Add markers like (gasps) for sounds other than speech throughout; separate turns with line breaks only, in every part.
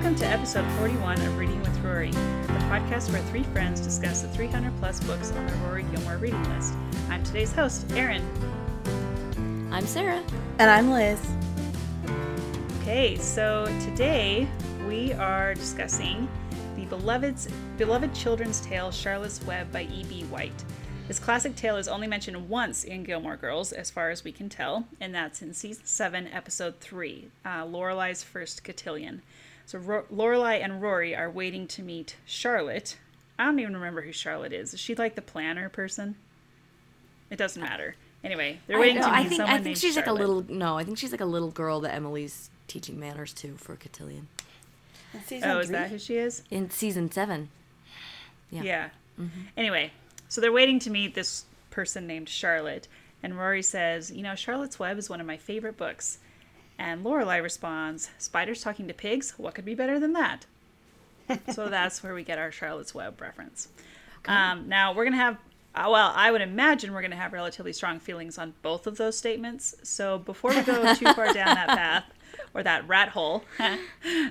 Welcome to episode 41 of Reading with Rory, the podcast where three friends discuss the 300 plus books on the Rory Gilmore reading list. I'm today's host, Erin.
I'm Sarah.
And I'm Liz.
Okay, so today we are discussing the beloved's, beloved children's tale Charlotte's Web by E.B. White. This classic tale is only mentioned once in Gilmore Girls, as far as we can tell, and that's in season 7, episode 3, uh, Lorelai's First Cotillion. So Ro- Lorelai and Rory are waiting to meet Charlotte. I don't even remember who Charlotte is. Is she like the planner person? It doesn't matter. Anyway, they're waiting
I,
to meet
I think
someone
I think
named
she's like a little no, I think she's like a little girl that Emily's teaching manners to for Cotillion.
Season
Oh, is
three?
that who she is?
In season seven.
Yeah.
Yeah. Mm-hmm.
Anyway, so they're waiting to meet this person named Charlotte, and Rory says, "You know, Charlotte's Web is one of my favorite books." And Lorelai responds, "Spiders talking to pigs? What could be better than that?" (laughs) so that's where we get our Charlotte's Web reference. Um, now we're gonna have. Uh, well, I would imagine we're going to have relatively strong feelings on both of those statements. So before we go too far down that (laughs) path or that rat hole, (laughs) um,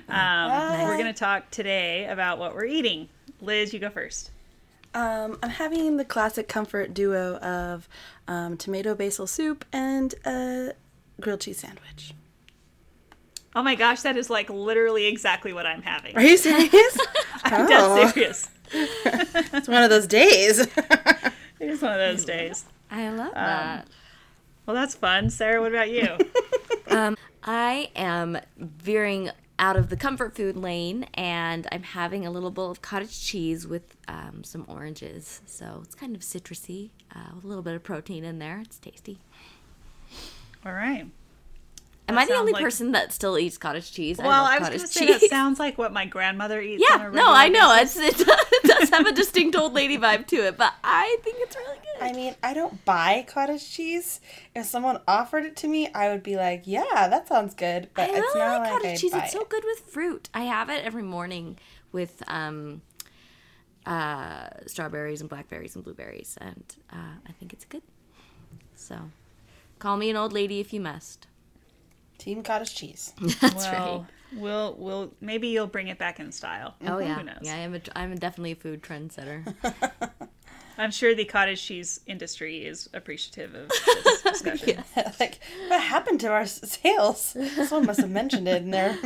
we're going to talk today about what we're eating. Liz, you go first.
Um, I'm having the classic comfort duo of um, tomato basil soup and a grilled cheese sandwich.
Oh my gosh, that is like literally exactly what I'm having.
Are you serious? (laughs)
I'm
Oh.
dead serious. (laughs)
it's one of those days. (laughs)
It is one of those days.
I
Um,
love that.
Well, that's fun. Sarah, what about you?
Um, I am veering out of the comfort food lane and I'm having a little bowl of cottage cheese with um, some oranges. So it's kind of citrusy, uh, with a little bit of protein in there. It's tasty.
All right.
Am I the only
like-
person that still eats cottage cheese?
Well,
love
I was
cottage
going to say that sounds like what my grandmother eats. on
Yeah,
a
no, I know. It's, it, does, (laughs) it does have a (laughs) distinct old lady vibe to it, but I think it's really good.
I mean, I don't buy cottage cheese. If someone offered it to me, I would be like, "Yeah, that sounds good." But
I
it's
really
not
like
like,
cottage
I
cheese.
buy
It's so good with fruit. I have it every morning with um, uh, strawberries and blackberries and blueberries, and uh, I think it's good. So, call me an old lady if you must.
Team cottage cheese. (laughs)
That's
well, we'll we'll maybe you'll bring it back in style.
right. Oh yeah,
Who knows?
yeah. I'm a, I'm definitely a food trendsetter. (laughs)
I'm sure the cottage cheese industry is appreciative of this (laughs) discussion.
like, what happened to our sales? Someone must have mentioned it in their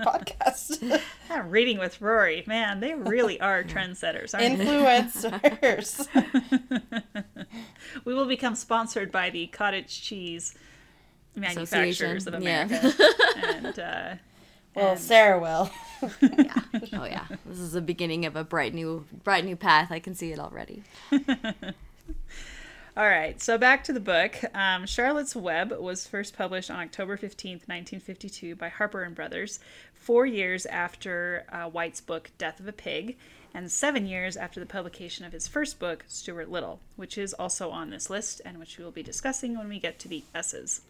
podcast.
Yeah, reading with Rory, man, they really are trendsetters, aren't they?
Influencers.
We will become sponsored by the cottage cheese manufacturers of
Association, yeah.
America. and uh, (laughs)
well, Sarah will. (laughs)
oh yeah, this is the beginning of a bright new bright new path. I can see it already. (laughs)
all right, so back to the book. Um, Charlotte's Web was first published on October 15th, 1952 by Harper and Brothers, four years after uh, White's book Death of a Pig, and seven years after the publication of his first book, Stuart Little, which is also on this list and which we will be discussing when we get to the S's.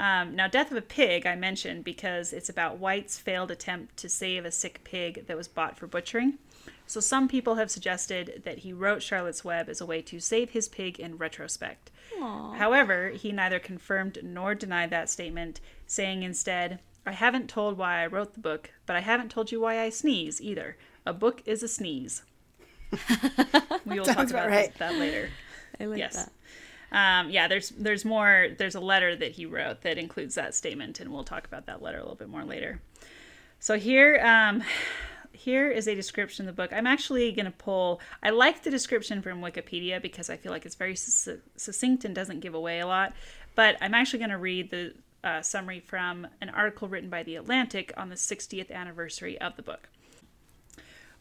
Um, now, Death of a Pig, I mentioned because it's about White's failed attempt to save a sick pig that was bought for butchering. So, some people have suggested that he wrote Charlotte's Web as a way to save his pig in retrospect. However, he neither confirmed nor denied that statement, saying instead, I haven't told why I wrote the book, but I haven't told you why I sneeze either. A book is a sneeze. (laughs) we will talk about
about right.
that later.
I like
Yes.
that.
Um, yeah, there's there's more. There's a letter that he wrote that includes that statement, and we'll talk about that letter a little bit more later. So here, um, here is a description of the book. I'm actually going to pull. I like the description from Wikipedia because I feel like it's very succinct and doesn't give away a lot. But I'm actually going to read the uh, summary from an article written by the Atlantic on the 60th anniversary of the book.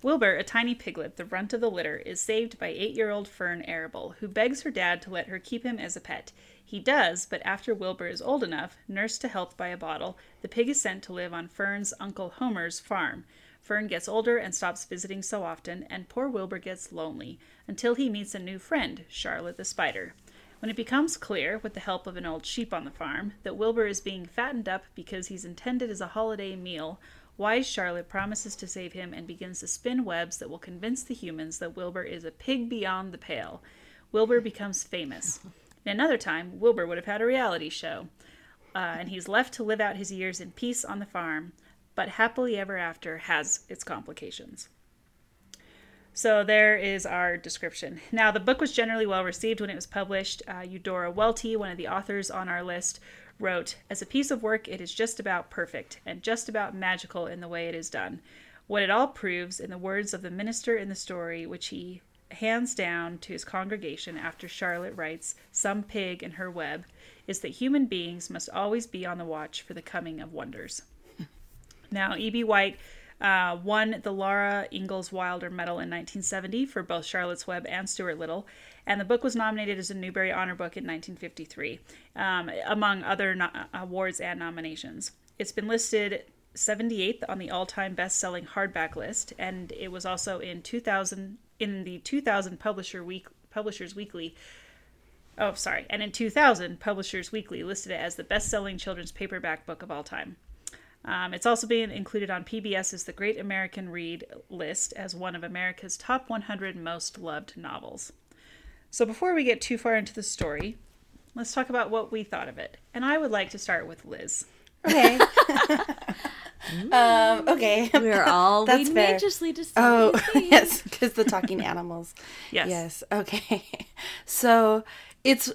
Wilbur, a tiny piglet, the runt of the litter, is saved by eight year old Fern Arable, who begs her dad to let her keep him as a pet. He does, but after Wilbur is old enough, nursed to health by a bottle, the pig is sent to live on Fern's Uncle Homer's farm. Fern gets older and stops visiting so often, and poor Wilbur gets lonely, until he meets a new friend, Charlotte the Spider. When it becomes clear, with the help of an old sheep on the farm, that Wilbur is being fattened up because he's intended as a holiday meal, wise Charlotte promises to save him and begins to spin webs that will convince the humans that Wilbur is a pig beyond the pale. Wilbur becomes famous. (laughs) In another time, Wilbur would have had a reality show, uh, and he's left to live out his years in peace on the farm. but happily ever after has its complications. So there is our description. Now, the book was generally well received when it was published. Uh, Eudora Welty, one of the authors on our list, wrote As a piece of work, it is just about perfect and just about magical in the way it is done. What it all proves, in the words of the minister in the story, which he hands down to his congregation after Charlotte writes Some Pig in Her Web, is that human beings must always be on the watch for the coming of wonders. (laughs) now, E.B. White uh, won the Laura Ingalls Wilder Medal in 1970 for both Charlotte's Web and Stuart Little, and the book was nominated as a Newbery Honor Book in 1953, um, among other no- awards and nominations. It's been listed 78th on the all-time best-selling hardback list, and it was also in 2000 in the 2000 Publisher Week Publishers Weekly. Oh, sorry, and in 2000 Publishers Weekly listed it as the best-selling children's paperback book of all time. Um, it's also been included on PBS's The Great American Read list as one of America's top 100 most loved novels. So before we get too far into the story, let's talk about what we thought of it. And I would like to start with Liz.
Okay. (laughs) um, (laughs) okay.
We're all
That's
waiting
fair.
anxiously to.
Oh,
what you think.
yes, because the talking animals. (laughs)
Yes.
Yes. Okay. So it's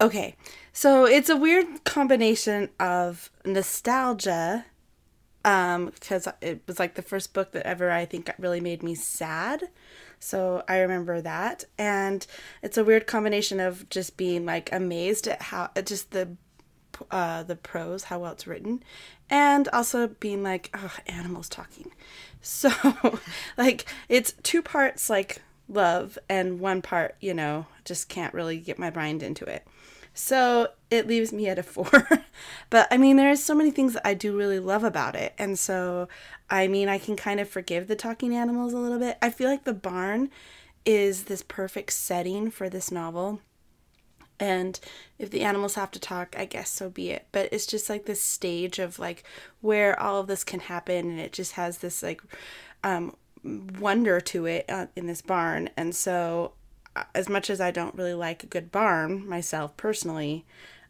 okay. So it's a weird combination of nostalgia, um, because it was like the first book that ever I think really made me sad. So I remember that, and it's a weird combination of just being like amazed at how just the uh, the prose, how well it's written, and also being like, oh, animals talking. (laughs) So, like, it's two parts like love, and one part, you know, just can't really get my mind into it. So it leaves me at a four. (laughs) but I mean, there's so many things that I do really love about it. And so, I mean, I can kind of forgive the talking animals a little bit. I feel like the barn is this perfect setting for this novel. And if the animals have to talk, I guess so be it. But it's just like this stage of like where all of this can happen, and it just has this like um, wonder to it uh, in this barn. And so, uh, as much as I don't really like a good barn myself personally,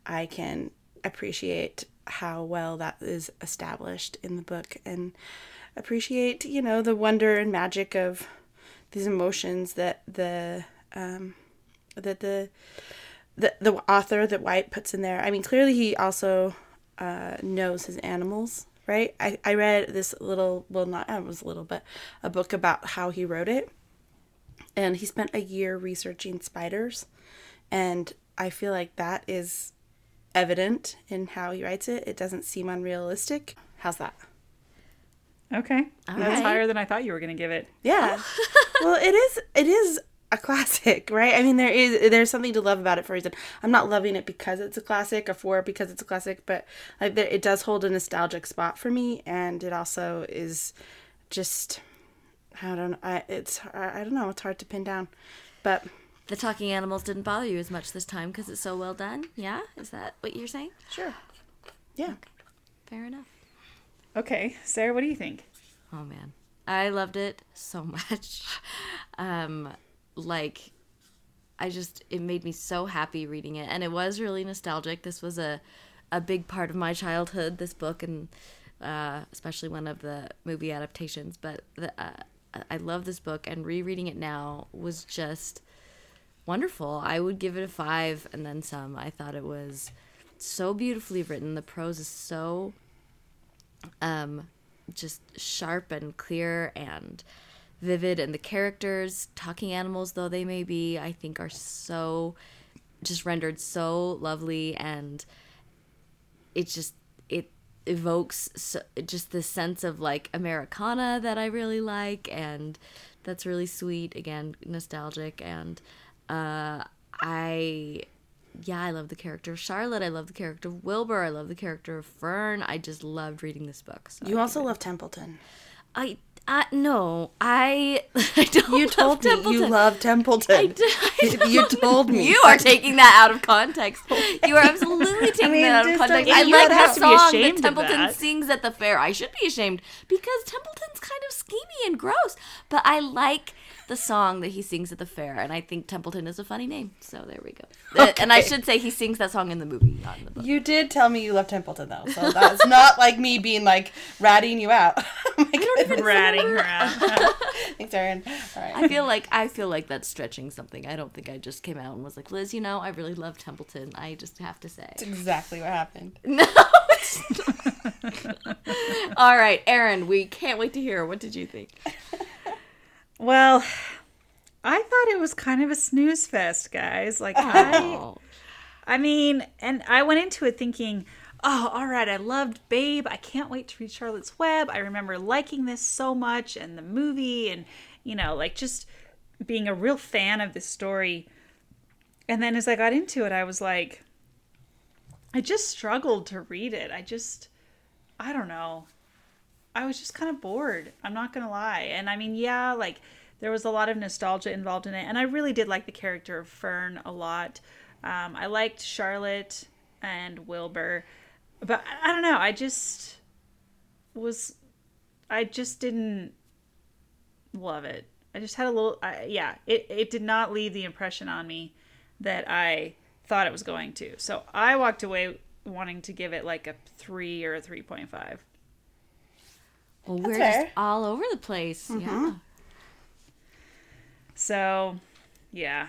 I can appreciate how well that is established in the book and appreciate, you know, the wonder and magic of these emotions that the um, that the the the author that White puts in there. I mean, clearly he also uh, knows his animals, right? I, I read this little, well, not it was a little, but a book about how he wrote it, and he spent a year researching spiders, and I feel like that is evident in how he writes it. It doesn't seem unrealistic. How's that?
Okay.
All
That's
right.
higher than I thought you were going to give it.
Yeah. Oh. (laughs) well, it is. It is a classic, right? I mean, there is there's something to love about it for a reason. I'm not loving it because it's a classic, or for it because it's a classic, but like there, it does hold a nostalgic spot for me, and it also is just I don't know. I, it's I, I don't know. It's hard to pin down, but
The talking animals didn't bother you as much this time because it's so well done. Yeah, is that what you're saying?
sure. Yeah.
Fair enough.
Okay. Sarah, what do you think?
Oh man, I loved it so (laughs) much. um, like, I just it made me so happy reading it, and it was really nostalgic. This was a a big part of my childhood. This book, and uh, especially one of the movie adaptations. But the, uh, I love this book, and rereading it now was just wonderful. I would give it a five and then some. I thought it was so beautifully written. The prose is so um, just sharp and clear and vivid, and the characters, talking animals though they may be, I think are so just rendered so lovely, and it just it evokes so, just the sense of like Americana that I really like, and that's really sweet. Again, nostalgic, and uh, I yeah, I love the character of Charlotte. I love the character of Wilbur. I love the character of Fern. I just loved reading this book. So
You also love Templeton.
I, I no, I, (laughs) I don't.
You told me you love Templeton.
I d- I (laughs)
you told me.
You are taking that out of context. (laughs) You are absolutely taking
mean,
that out of context. I like that song that Templeton
that.
sings at the fair. I should be ashamed because Templeton's kind of schemy and gross. But I like the song that he sings at the fair, and I think Templeton is a funny name. So there we go. (laughs) Uh, And I should say he sings that song in the movie, not in the book.
You did tell me you love Templeton though, so that's not like me being like ratting you out. (laughs) oh my
ratting her (laughs) out.
Thanks, Erin. All right.
I feel like I feel like that's stretching something. I don't think I just came out and was like, Liz, you know, I really love Templeton. I just have to say.
That's exactly what happened.
No. it's. All right, Erin, we can't wait to hear. What did you think?
Well, I thought it was kind of a snooze fest, guys. Like I
Oh,
I mean, and I went into it thinking, oh, all right, I loved Babe. I can't wait to read Charlotte's Web. I remember liking this so much and the movie and, you know, like just being a real fan of this story. And then as I got into it, I was like, I just struggled to read it. I just, I don't know. I was just kind of bored. I'm not to lie. And I mean, yeah, like there was a lot of nostalgia involved in it. And I really did like the character of Fern a lot. Um, I liked Charlotte and Wilbur. But I, I don't know. I just was, I just didn't love it. I just had a little, I, yeah, it, it did not leave the impression on me that I thought it was going to. So I walked away wanting to give it like a three or a 3.5.
well, we're just all over the place. Yeah. Mm-hmm.
So, yeah,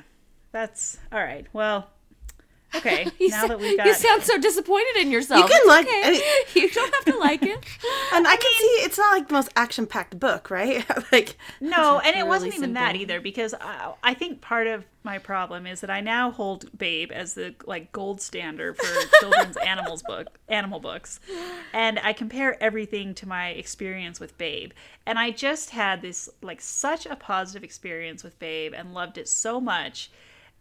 that's all right. Well, okay. (laughs)
You,
now
sa-
that we've got,
you sound so disappointed in yourself.
You can
It's
like-
okay.
I mean- (laughs)
you don't have to like it. (laughs)
And I can see it's not like the most action-packed book, right? like
no, and it
really
wasn't even that either because I, I think part of my problem is that I now hold Babe as the like gold standard for children's animals book animal books, and I compare everything to my experience with Babe, and I just had this like such a positive experience with Babe and loved it so much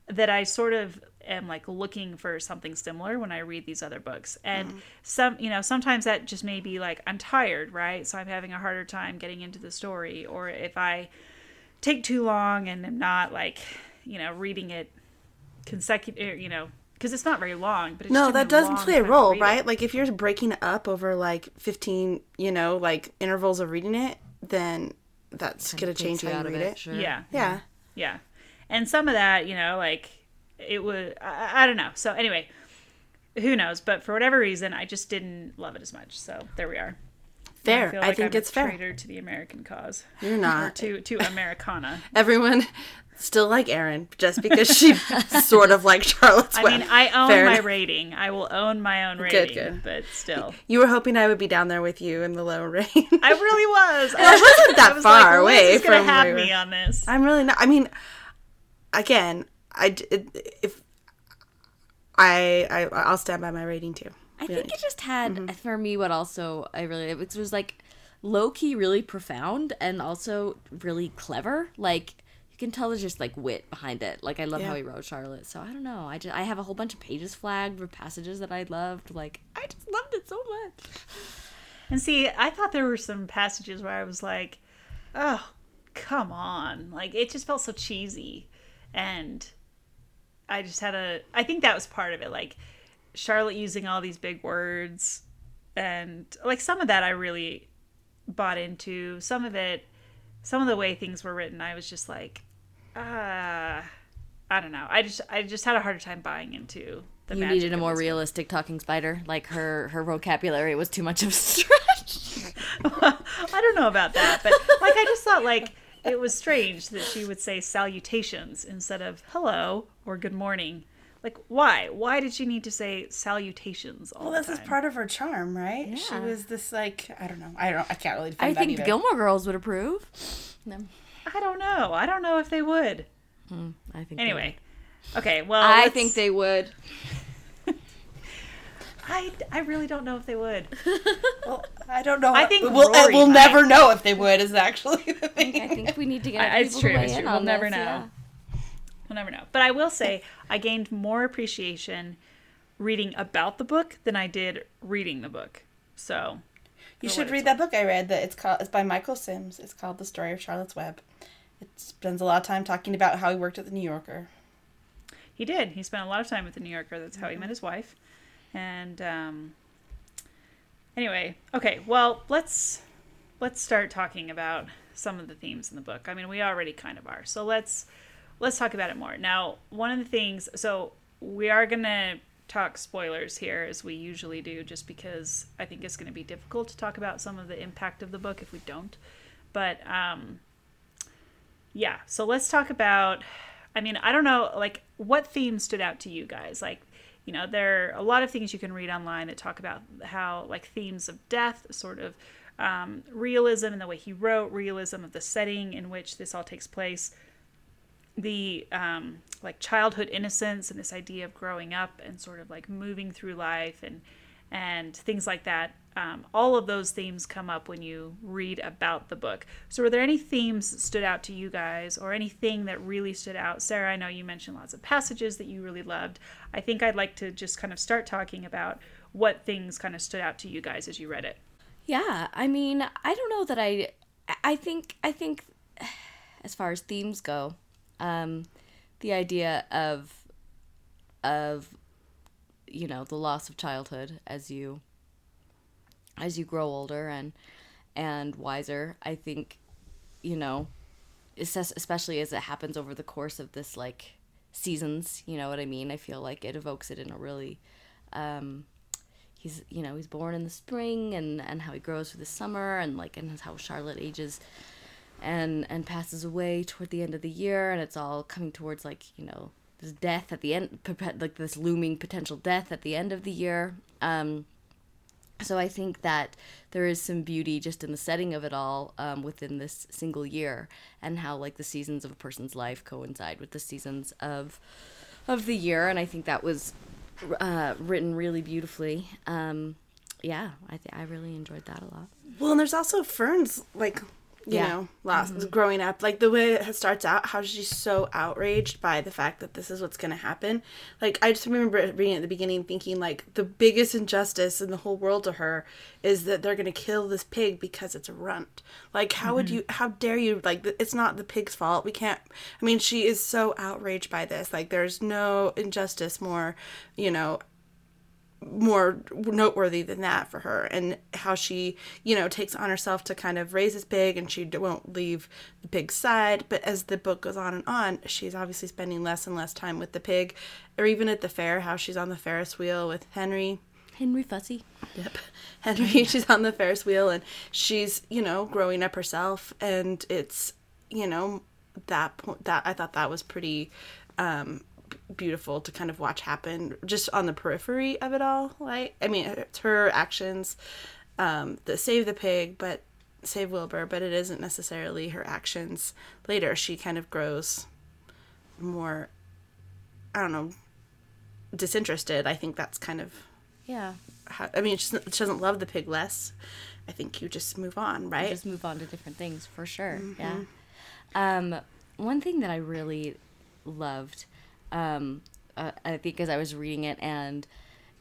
that I sort of am like looking for something similar when I read these other books. And mm-hmm. some, you know, sometimes that just may be like I'm tired, right? So I'm having a harder time getting into the story or if I take too long and am not like, you know, reading it consecutive, er, you know, because it's not very long, but it's
no, that does
long
play a role,
read it.
right? Like if you're breaking up over like 15, you know, like intervals of reading it, then that's going to change
Takes you
how
out
you
of
read
it,
it.
Sure.
Yeah.
Yeah.
Yeah. And some of that, you know, like it was, I, I don't know. So anyway, who knows? But for whatever reason, I just didn't love it as much. So there we are.
Fair. I,
like
think
I'm
it's
a
fair.
traitor to the American cause.
You're not. (laughs)
to, to Americana. (laughs)
Everyone still like Erin just because she (laughs) sort of like Charlotte's
I
Web.
mean, I own
Fair
my
enough.
rating. I will own my own rating.
good. good.
But still.
You were hoping I would be down there with you in the low rain.
I really was.
I wasn't that
I was
far
like,
away from
have
where we
me on this.
I'm really not. I mean, again, I d- it- if I I I'll stand by my rating too.
I think it just had mm-hmm. for me what also I really it was like low key really profound and also really clever. Like you can tell there's just like wit behind it. Like I love how he wrote Charlotte. So I don't know. I just I have a whole bunch of pages flagged with passages that I loved. Like I just loved it so much.
And see, I thought there were some passages where I was like, oh, come on. Like, it just felt so cheesy. And I just had a. I think that was part of it. Like, Charlotte using all these big words. And, like, some of that I really bought into. Some of it, some of the way things were written, I was just like, ah. I don't know. I just I just had a harder time buying into the
You needed a more realistic talking spider. Like her her vocabulary was too much of a (laughs) stretch. (laughs)
I don't know about that, but like I just thought like it was strange that she would say salutations instead of hello or good morning. Like why? Why did she need to say salutations all
Well,
the
this
time?
is part of her charm, right?
Yeah.
She was this like I don't know. I don't. I can't really define
I think
either.
the Gilmore Girls would approve. No,
I don't know. I don't know if they would.
Hmm, I think they
Anyway. Okay, well.
I
let's-
think they would.
I, I really don't know if they would. (laughs)
Well, I don't know.
I think
we'll
Rory
we'll
might.
never know if they would. Is actually the thing.
I think we need to get
I- it's
people
true,
to weigh
it's true. We'll never
this,
know.
yeah.
We'll never know. But I will say I gained more appreciation reading about the book than I did reading the book. So
You should read
it's
that book I read. That it's called. It's by Michael Sims. It's called The Story of Charlotte's Web. It spends a lot of time talking about how he worked at the New Yorker.
He did. He spent a lot of time with the New Yorker. That's how he mm-hmm. met his wife. And um, anyway, okay. Well, let's let's start talking about some of the themes in the book. I mean, we already kind of are. So let's let's talk about it more. Now, one of the things, so we are going to talk spoilers here as we usually do just because I think it's going to be difficult to talk about some of the impact of the book if we don't. But um yeah, so let's talk about I mean, I don't know like what themes stood out to you guys? Like you know, there are a lot of things you can read online that talk about how like themes of death, sort of um, realism and the way he wrote, realism of the setting in which this all takes place, the um, like childhood innocence and this idea of growing up and sort of like moving through life and and things like that. Um, all of those themes come up when you read about the book. So, were there any themes that stood out to you guys, or anything that really stood out? Sarah, I know you mentioned lots of passages that you really loved. I think I'd like to just kind of start talking about what things kind of stood out to you guys as you read it.
Yeah, I mean, I don't know that I. I think I think, as far as themes go, um, the idea of of you know the loss of childhood as you as you grow older and and wiser i think you know especially as it happens over the course of this like seasons you know what i mean i feel like it evokes it in a really um he's you know he's born in the spring and and how he grows through the summer and like and how charlotte ages and and passes away toward the end of the year and it's all coming towards like you know this death at the end, like this looming potential death at the end of the year. Um, so I think that there is some beauty just in the setting of it all um, within this single year, and how like the seasons of a person's life coincide with the seasons of of the year, and I think that was uh, written really beautifully. Um, yeah, I th- I really enjoyed that a lot.
Well, and there's also Fern's like you
Yeah.
know, last mm-hmm. growing up, like the way it starts out, how she's so outraged by the fact that this is what's going to happen. Like I just remember reading at the beginning, thinking like the biggest injustice in the whole world to her is that they're going to kill this pig because it's a runt. Like how would mm-hmm. you? How dare you? Like it's not the pig's fault. We can't. I mean, she is so outraged by this. Like there's no injustice more, you know, more noteworthy than that for her and how she you know takes on herself to kind of raise this pig and she won't leave the pig's side but as the book goes on and on she's obviously spending less and less time with the pig or even at the fair how she's on the ferris wheel with henry
Henry Fussy.
Yep. (laughs) Henry, (laughs) she's on the Ferris wheel and she's, you know, growing up herself and it's, you know, that point that I thought that was pretty um beautiful to kind of watch happen just on the periphery of it all. Like I mean, it's her actions um that save the pig, but save Wilbur, but it isn't necessarily her actions later. She kind of grows more I don't know disinterested. I think that's kind of
Yeah.
how, I mean, she doesn't, she doesn't love the pig less. I think you just move on, right?
just move on to different things for sure. Yeah. Um, one thing that I really loved, um, uh, I think as I was reading it and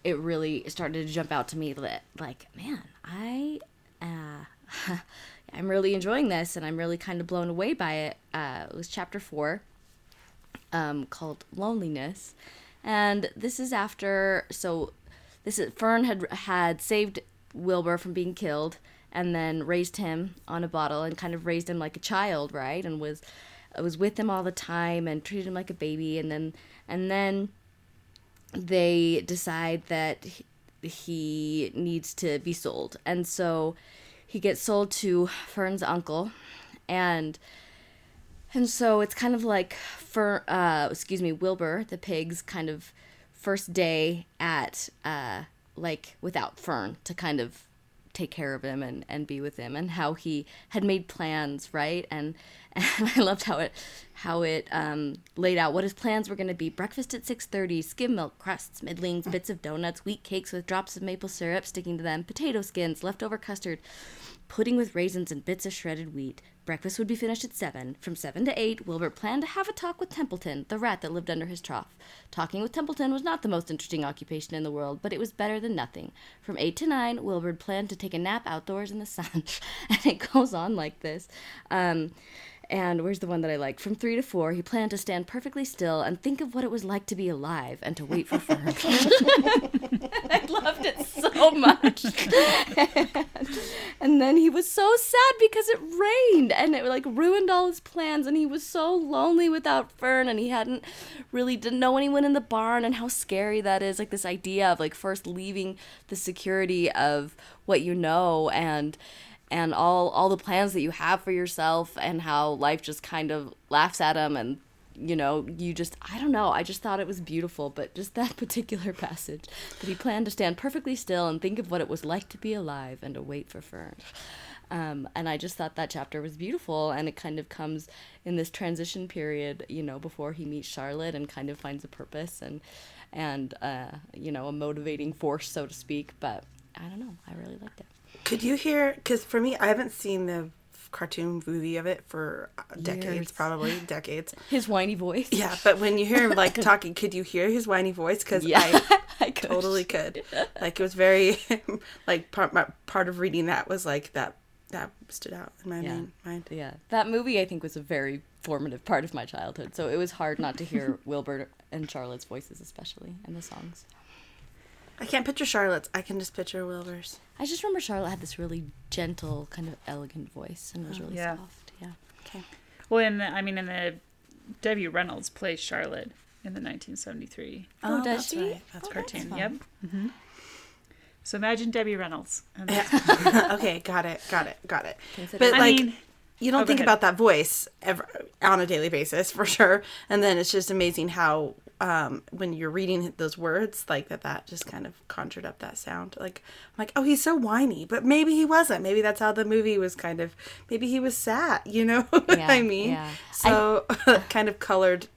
it really started to jump out to me that like, man, I, uh, (laughs) I'm really enjoying this and I'm really kind of blown away by it. Uh, it was chapter four, um, called Loneliness. And this is after, so this is, Fern had had saved Wilbur from being killed and then raised him on a bottle and kind of raised him like a child, right? And was, was with him all the time and treated him like a baby. And then, and then they decide that he- needs to be sold. And so he gets sold to Fern's uncle and and so it's kind of like for uh excuse me, Wilbur, the pig's kind of first day at uh like without Fern to kind of take care of him and, and be with him and how he had made plans, right? And (laughs) and I loved how it how it um, laid out what his plans were going to be: breakfast at six thirty, skim milk, crusts, middlings, bits of donuts, wheat cakes with drops of maple syrup sticking to them, potato skins, leftover custard, pudding with raisins and bits of shredded wheat. Breakfast would be finished at seven. From seven to eight, Wilbur planned to have a talk with Templeton, the rat that lived under his trough. Talking with Templeton was not the most interesting occupation in the world, but it was better than nothing. From eight to nine, Wilbur planned to take a nap outdoors in the sun, (laughs) and it goes on like this. Um, And where's the one that I like? From three to four, he planned to stand perfectly still and think of what it was like to be alive and to wait for Fern. (laughs) I loved it so much. and then he was so sad because it rained and it like ruined all his plans and he was so lonely without Fern and he hadn't really didn't know anyone in the barn and how scary that is like this idea of like first leaving the security of what you know and and all all the plans that you have for yourself and how life just kind of laughs at him and you know you just i don't know i just thought it was beautiful but just that (laughs) particular passage that he planned to stand perfectly still and think of what it was like to be alive and to wait for fern. Um, and i just thought that chapter was beautiful and it kind of comes in this transition period you know before he meets charlotte and kind of finds a purpose and and uh, you know a motivating force so to speak but i don't know i really liked it
Could you hear? Because for me, I haven't seen the cartoon movie of it for uh, decades,
Years.
probably decades. (laughs)
his whiny voice
Yeah, but when you hear him like (laughs) talking, could you hear his whiny voice? Because
yeah
I (laughs)
I could.
totally could. Like it was very like part my, part of reading that was like that that stood out in my
Yeah.
main mind.
Yeah, that movie I think was a very formative part of my childhood. So it was hard not to hear Wilbur and Charlotte's voices, especially and the songs.
I can't picture Charlotte's. I can just picture Wilbur's.
I just remember Charlotte had this really gentle, kind of elegant voice, and was really
Yeah.
soft. Yeah.
Okay.
Well, in the, I mean, in the Debbie Reynolds plays Charlotte in the 1973
Oh, does
that's
she?
right. That's
Oh,
cartoon.
fun.
Yep. hmm So imagine Debbie Reynolds. (laughs) And
okay, got it, got it, got it.
Consider-
But
I
like,
mean,
you don't
oh,
think
ahead.
about that voice ever on a daily basis for sure. And then it's just amazing how um, when you're reading those words, like that, that just kind of conjured up that sound. Like, I'm like, oh, he's so whiny, but maybe he wasn't. Maybe that's how the movie was kind of. Maybe he was sad. You know (laughs) what
Yeah,
I mean?
yeah.
So (laughs) kind of colored,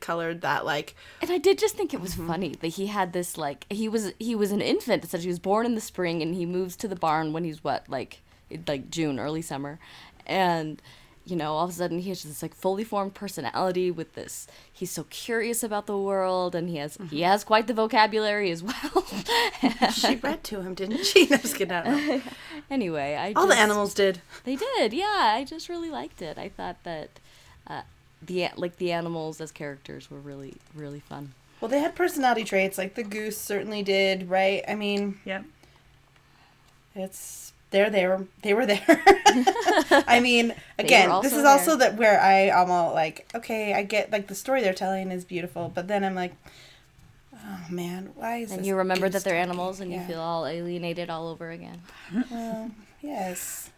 colored that like
And I did just think it was funny that he had this like he was he was an infant. that said he was born in the spring and he moves to the barn when he's what like like June, early summer, and you know all of a sudden he has this like fully formed personality with this. He's so curious about the world and he has he has quite the vocabulary as well. (laughs)
she read to him, didn't she? No, just kidding. I don't know. (laughs)
anyway, I
All the animals did.
They did, yeah. I just really liked it. I thought that uh, the like the animals as characters were really really fun.
Well, they had personality traits, like the goose certainly did, right? I mean,
yeah,
it's they're there. They were there. (laughs) I mean, again, this is
there.
also that where I almost like, okay, I get like the story they're telling is beautiful, but then I'm like, oh man, why is
And
this
you remember that they're animals and you feel all alienated all over again.
well, yes.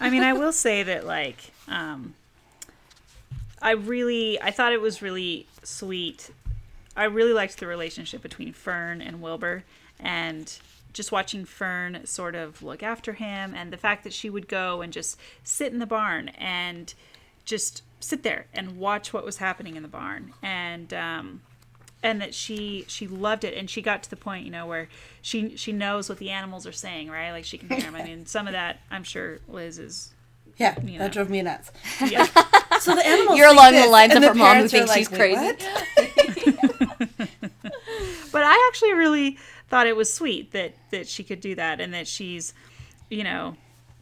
I mean, I will say that like um, I really I thought it was really sweet. I really liked the relationship between Fern and Wilbur and just watching Fern sort of look after him and the fact that she would go and just sit in the barn and just sit there and watch what was happening in the barn and um and that she she loved it and she got to the point you know where she she knows what the animals are saying right like she can hear them i mean some of that i'm sure liz is
Yeah,
You
that drove me nuts.
yeah (laughs)
So the animals.
You're
think
along the lines of her mom who
parents are
thinks she's crazy." (laughs) (laughs)
but I actually really thought it was sweet that that she could do that and that she's, you know,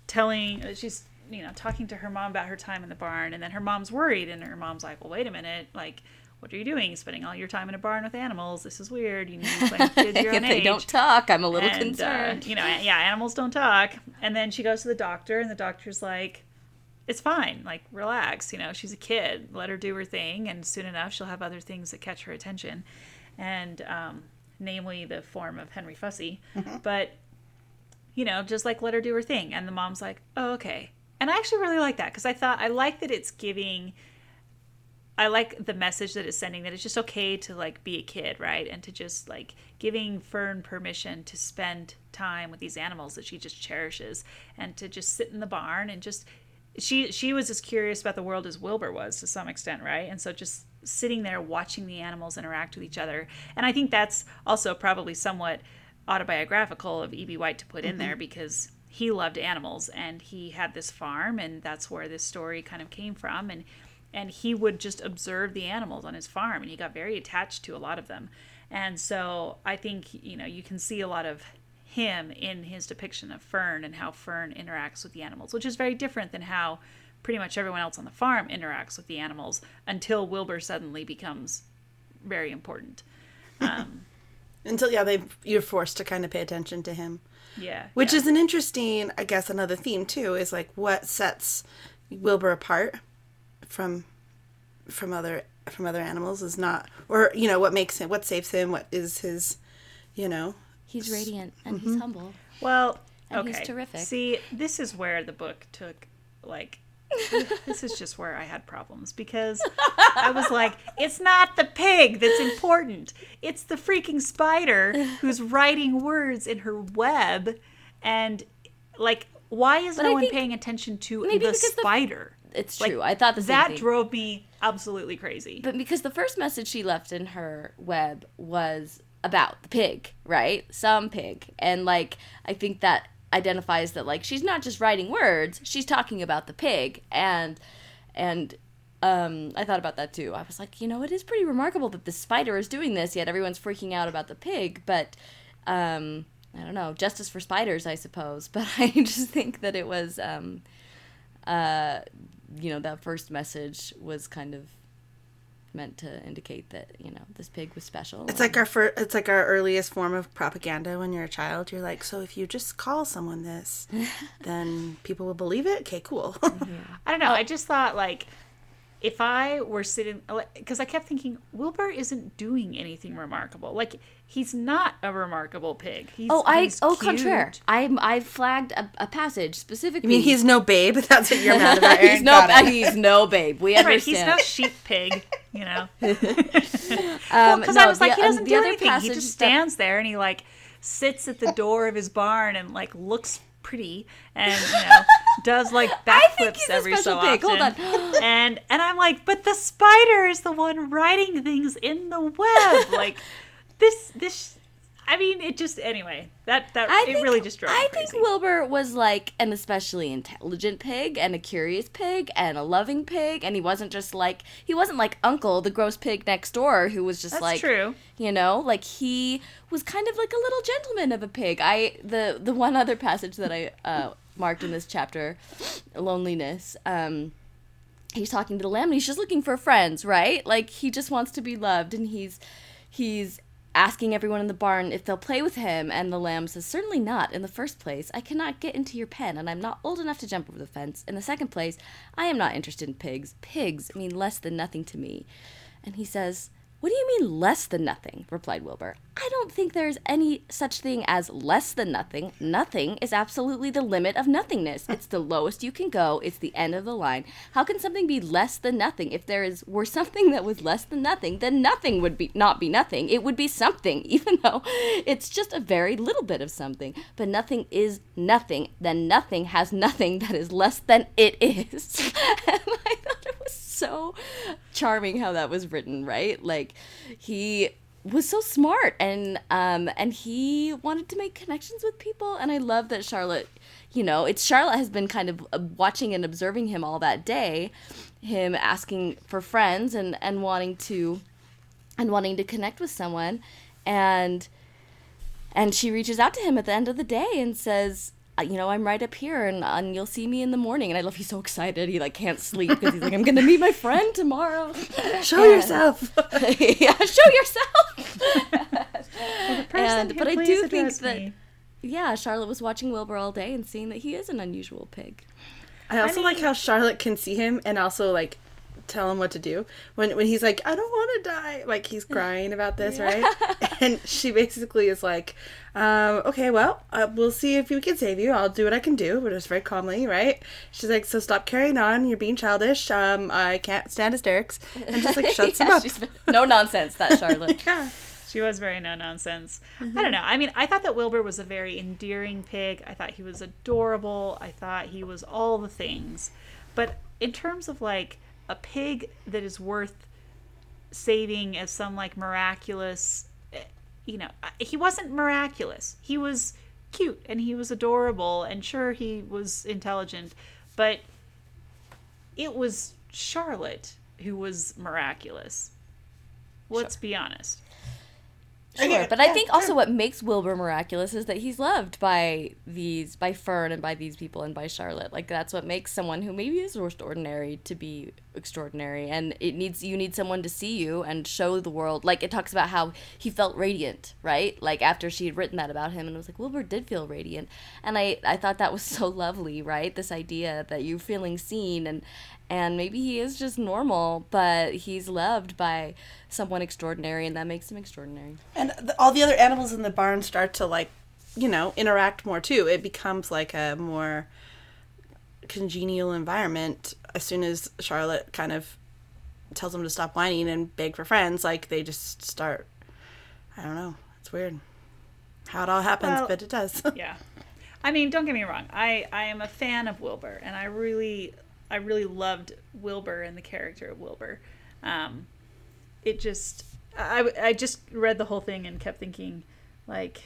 telling she's you know talking to her mom about her time in the barn and then her mom's worried and her mom's like, well, wait a minute, like. What are you doing? Spending all your time in a barn with animals? This is weird. You need to play with kids your
if
own
they
age.
don't talk, I'm a little
and, uh,
concerned.
you know, yeah, animals don't talk. And then she goes to the doctor, and the doctor's like, "It's fine. Like, relax. You know, she's a kid. Let her do her thing, and soon enough, she'll have other things that catch her attention." And um, namely, the form of Henry Fussy. Mm-hmm. But you know, just like let her do her thing. And the mom's like, "Oh, okay." And I actually really like that because I thought I like that it's giving. I like the message that it's sending that it's just okay to like be a kid, right? And to just like giving Fern permission to spend time with these animals that she just cherishes and to just sit in the barn and just she she was as curious about the world as Wilbur was to some extent, right? And so just sitting there watching the animals interact with each other. And I think that's also probably somewhat autobiographical of E.B. White to put in there mm-hmm. because he loved animals and he had this farm and that's where this story kind of came from and and he would just observe the animals on his farm and he got very attached to a lot of them and so i think you know you can see a lot of him in his depiction of fern and how fern interacts with the animals which is very different than how pretty much everyone else on the farm interacts with the animals until Wilbur suddenly becomes very important.
Um, (laughs) until yeah, they you're forced to kind of pay attention to him.
Yeah.
Which
yeah.
is an interesting, I guess, another theme too. Is like what sets Wilbur apart from from other from other animals is not, or you know, what makes him, what saves him, what is his, you know,
He's radiant and he's mm-hmm. humble.
Well,
And
okay.
he's terrific.
See, this is where the book took like this is just where I had problems because I was like, it's not the pig that's important. It's the freaking spider who's writing words in her web and like why is
But
no
I
one paying attention to the
because the-
spider?
It's
Like,
true. I thought the same
that
thing.
drove me absolutely crazy.
But because the first message she left in her web was about the pig, right? Some pig. And like I think that identifies that like she's not just writing words, she's talking about the pig and and um I thought about that too. I was like, you know, it is pretty remarkable that the spider is doing this, yet everyone's freaking out about the pig, but um I don't know, justice for spiders, I suppose. (laughs) But I just think that it was um uh you know, that first message was kind of meant to indicate that you know this pig was special.
It's like our fir- it's like our earliest form of propaganda when you're a child. You're like, so if you just call someone this, (laughs) then people will believe it. Okay, cool. (laughs)
I don't know. I just thought like if I were sitting because I kept thinking Wilbur isn't doing anything remarkable. Like he's not a remarkable pig. He's,
oh, I
he's
oh
cute.
contraire. I I flagged a, a passage
I
specifically.
mean, he's no babe. (laughs) That's what you're mad (laughs) about.
he's no
Got it.
he's no babe. We
Right, he's no sheep pig, you know. (laughs)
um,
Because
no,
I was like,
the-
he
um,
doesn't
the
do
other
anything. He
passage
just
that-
stands there and he like sits at the door of his barn and like looks pretty and you know does like backflips every so
special pig. Hold
often.
on. (gasps)
and and I'm like, but the spider is the one writing things in the web. like this this. I mean, it just anyway. That that
I
it
think,
really just drove me
I think Wilbur was like an especially intelligent pig and a curious pig and a loving pig, and he wasn't just like he wasn't like Uncle, the gross pig next door, who was just
That's
like
true.
You know, like he was kind of like a little gentleman of a pig. I the the one other passage that I uh, marked in this chapter, loneliness. Um, he's talking to the lamb and he's just looking for friends, right? Like he just wants to be loved and he's he's asking everyone in the barn if they'll play with him and the lamb says certainly not in the first place. I cannot get into your pen and i'm not old enough to jump over the fence. In the second place i am not interested in pigs. Pigs mean less than nothing to me. And he says what do you mean less than nothing? replied Wilbur. I don't think there's any such thing as less than nothing. Nothing is absolutely the limit of nothingness. (laughs) It's the lowest you can go. It's the end of the line. How can something be less than nothing? If there is were something that was less than nothing, then nothing would be not be nothing. It would be something, (laughs) even though it's just a very little bit of something. But nothing is nothing. Then nothing has nothing that is less than it is. (laughs) and I thought it was so charming how that was written, right? Like he was so smart and um and he wanted to make connections with people and I love that Charlotte you know, it's Charlotte has been kind of uh, watching and observing him all that day, him asking for friends and and wanting to and wanting to connect with someone and and she reaches out to him at the end of the day and says you know, I'm right up here and, and you'll see me in the morning. And I love he's so excited. He like can't sleep because he's like, I'm going to meet my friend tomorrow. (laughs)
Show yourself. (laughs)
yeah, show yourself. (laughs)
Person
and- but I do think
address
that-
me.
yeah, Charlotte was watching Wilbur all day and seeing that he is an unusual pig.
I also like how Charlotte can see him and also like tell him what to do when when he's like, I don't want to die. Like he's crying about this, right? (laughs) And she basically is like, um, okay, well, uh, we'll see if we can save you. I'll do what I can do, but just very calmly, right? She's like, so stop carrying on. You're being childish. Um, I can't stand hysterics, and just like (laughs) shuts him
Yeah,
up.
she's- no nonsense, that (laughs) Charlotte.
Yeah.
She was very no nonsense.
Mm-hmm.
I don't know. I mean, I thought that Wilbur was a very endearing pig. I thought he was adorable. I thought he was all the things. But in terms of like a pig that is worth saving as some like miraculous, eh, you know, he wasn't miraculous. He was cute and he was adorable and sure he was intelligent, but it was Charlotte who was miraculous. Let's be honest.
Sure,
Okay,
but I think also what makes Wilbur miraculous is that he's loved by these, by Fern and by these people and by Charlotte. Like that's what makes someone who maybe is most ordinary to be extraordinary. And it needs you need someone to see you and show the world. Like it talks about how he felt radiant, right? Like after she had written that about him, and it was like Wilbur did feel radiant, and I I thought that was (laughs) so lovely, right? This idea that you're feeling seen and and maybe he is just normal, but he's loved by someone extraordinary, and that makes him extraordinary.
And the, all the other animals in the barn start to like, you know, interact more too. It becomes like a more congenial environment as soon as Charlotte kind of tells them to stop whining and beg for friends. Like they just start. I don't know. It's weird how it all happens,
Well,
but it does. (laughs)
yeah i mean don't get me wrong i i am a fan of wilbur and i really i really loved wilbur and the character of wilbur um it just i i just read the whole thing and kept thinking like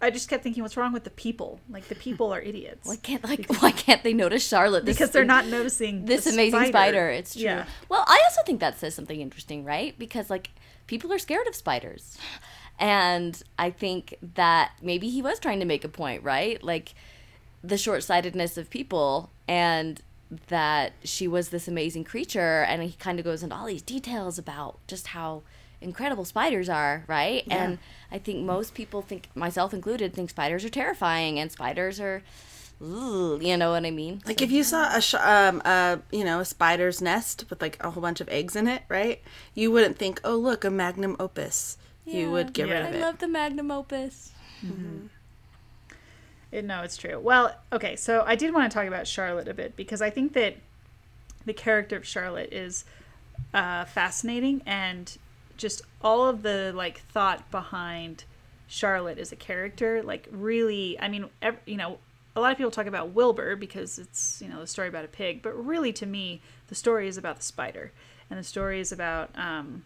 i just kept thinking what's wrong with the people like the people are idiots
Why can't like why can't they notice Charlotte? This
because they're not (laughs) noticing
this amazing spider. It's true.
Yeah.
Well, I also think that says something interesting, right? Because like people are scared of spiders. And I think that maybe he was trying to make a point, right? Like the short-sightedness of people and that she was this amazing creature and he kind of goes into all these details about just how incredible spiders are, right? And I think most people think myself included think spiders are terrifying and spiders are Ooh, you know what I mean?
Like if you saw a sh- um a you know a spider's nest with like a whole bunch of eggs in it, right? You wouldn't think, oh look, a magnum opus. You would get rid
Yeah.
of
I
it.
love the magnum opus.
It, no, it's true. Well, okay, so I did want to talk about Charlotte a bit because I think that the character of Charlotte is uh, fascinating and just all of the like thought behind Charlotte as a character, like really, I mean, you know, a lot of people talk about Wilbur because it's you know the story about a pig, but really to me, the story is about the spider, and the story is about um,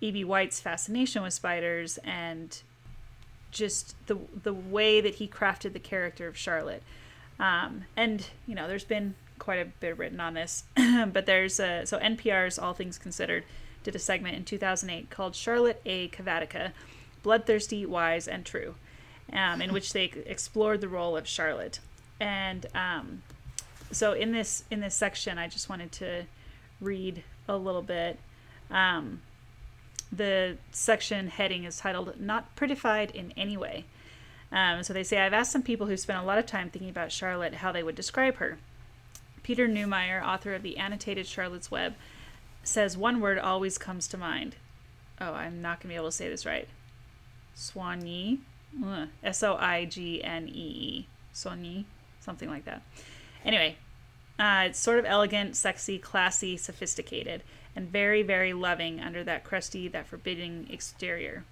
E.B. White's fascination with spiders and just the the way that he crafted the character of Charlotte. Um, and you know, there's been quite a bit written on this, (clears throat) but there's a, so NPR's All Things Considered did a segment in 2008 called Charlotte A. Cavatica, Bloodthirsty, Wise, and True, um, in which they explored the role of Charlotte. And um, so in this in this section, I just wanted to read a little bit. Um, the section heading is titled "Not Prettified in Any Way." Um, so they say, I've asked some people who spent a lot of time thinking about Charlotte how they would describe her. Peter Neumeyer, author of the annotated Charlotte's Web, says one word always comes to mind. Oh, I'm not going to be able to say this right. Soigny. S O I G N E E. Soigny. Something like that. Anyway, uh, it's sort of elegant, sexy, classy, sophisticated, and very, very loving under that crusty, that forbidding exterior.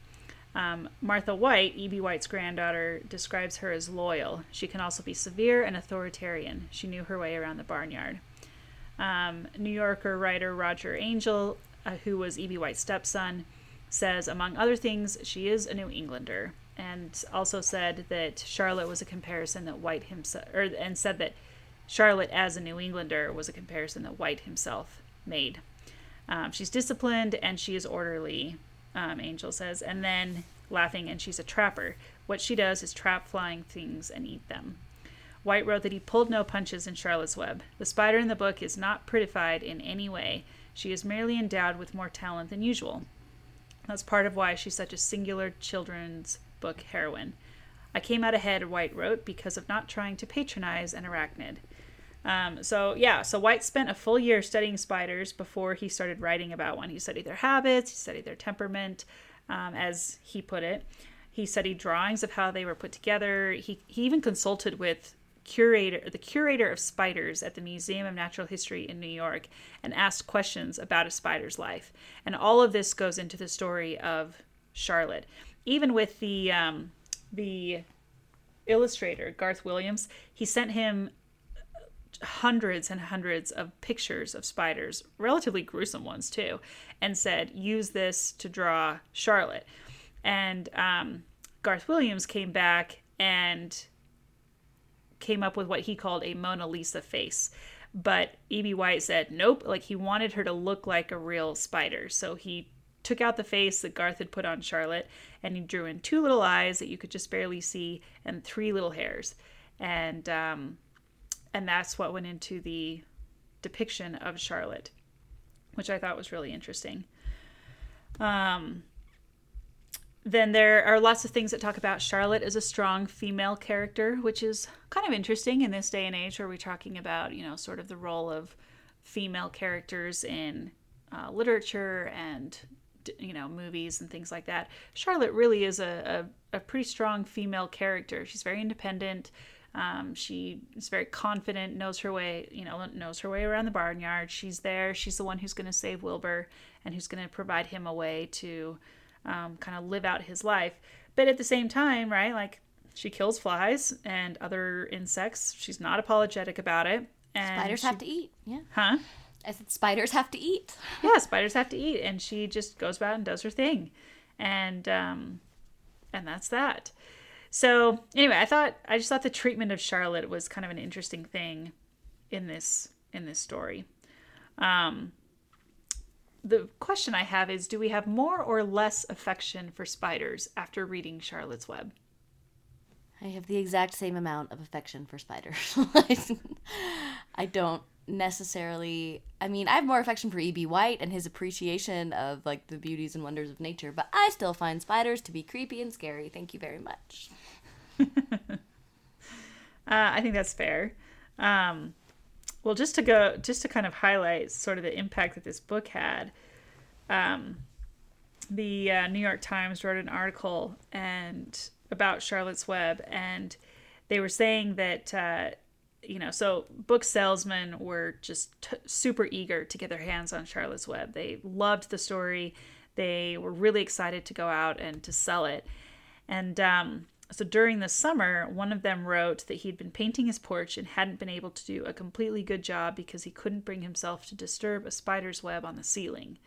Um, Martha White, E.B. White's granddaughter, describes her as loyal. She can also be severe and authoritarian. She knew her way around the barnyard. Um, New Yorker writer Roger Angell, uh, who was E.B. White's stepson, says, among other things, she is a New Englander, and also said that Charlotte was a comparison that White himself, or, and said that Charlotte as a New Englander was a comparison that White himself made. Um, she's disciplined and she is orderly, um, Angell says, and then laughing, and she's a trapper. What she does is trap flying things and eat them. White wrote that he pulled no punches in Charlotte's Web. The spider in the book is not prettified in any way. She is merely endowed with more talent than usual. That's part of why she's such a singular children's book heroine. I came out ahead, White wrote, because of not trying to patronize an arachnid. Um, so yeah, so White spent a full year studying spiders before he started writing about one. He studied their habits, he studied their temperament, um, as he put it. He studied drawings of how they were put together. He he even consulted with curator the curator of spiders at the Museum of Natural History in New York and asked questions about a spider's life. And all of this goes into the story of Charlotte. Even with the um, the illustrator Garth Williams, he sent him hundreds and hundreds of pictures of spiders, relatively gruesome ones too, and said, use this to draw Charlotte. And um, Garth Williams came back and came up with what he called a Mona Lisa face. But E.B. White said, nope, like he wanted her to look like a real spider. So he took out the face that Garth had put on Charlotte, and he drew in two little eyes that you could just barely see, and three little hairs, and um, and that's what went into the depiction of Charlotte, which I thought was really interesting. Um, then there are lots of things that talk about Charlotte as a strong female character, which is kind of interesting in this day and age where we're talking about, you know, sort of the role of female characters in uh, literature and, you know, movies and things like that. Charlotte really is a, a, a pretty strong female character. She's very independent. Um, she is very confident, knows her way, you know, knows her way around the barnyard. She's there. She's the one who's going to save Wilbur and who's going to provide him a way to um, kind of live out his life. But at the same time, right, like she kills flies and other insects. She's not apologetic about it. And
Spiders
she-
have to eat. Yeah.
Huh?
I said spiders have to eat. (laughs)
yeah, spiders have to eat, and she just goes about and does her thing, and um, and that's that. So anyway, I thought I just thought the treatment of Charlotte was kind of an interesting thing in this in this story. Um, the question I have is, do we have more or less affection for spiders after reading Charlotte's Web?
I have the exact same amount of affection for spiders. (laughs) I don't necessarily I mean, I have more affection for E.B. White and his appreciation of like the beauties and wonders of nature, but I still find spiders to be creepy and scary. Thank you very much. (laughs)
Uh, I think that's fair. Um, well, just to go, just to kind of highlight sort of the impact that this book had, um, the uh, New York Times wrote an article and about Charlotte's Web, and they were saying that uh, you know, so book salesmen were just t- super eager to get their hands on Charlotte's Web. They loved the story. They were really excited to go out and to sell it. And um, so during the summer, one of them wrote that he'd been painting his porch and hadn't been able to do a completely good job because he couldn't bring himself to disturb a spider's web on the ceiling.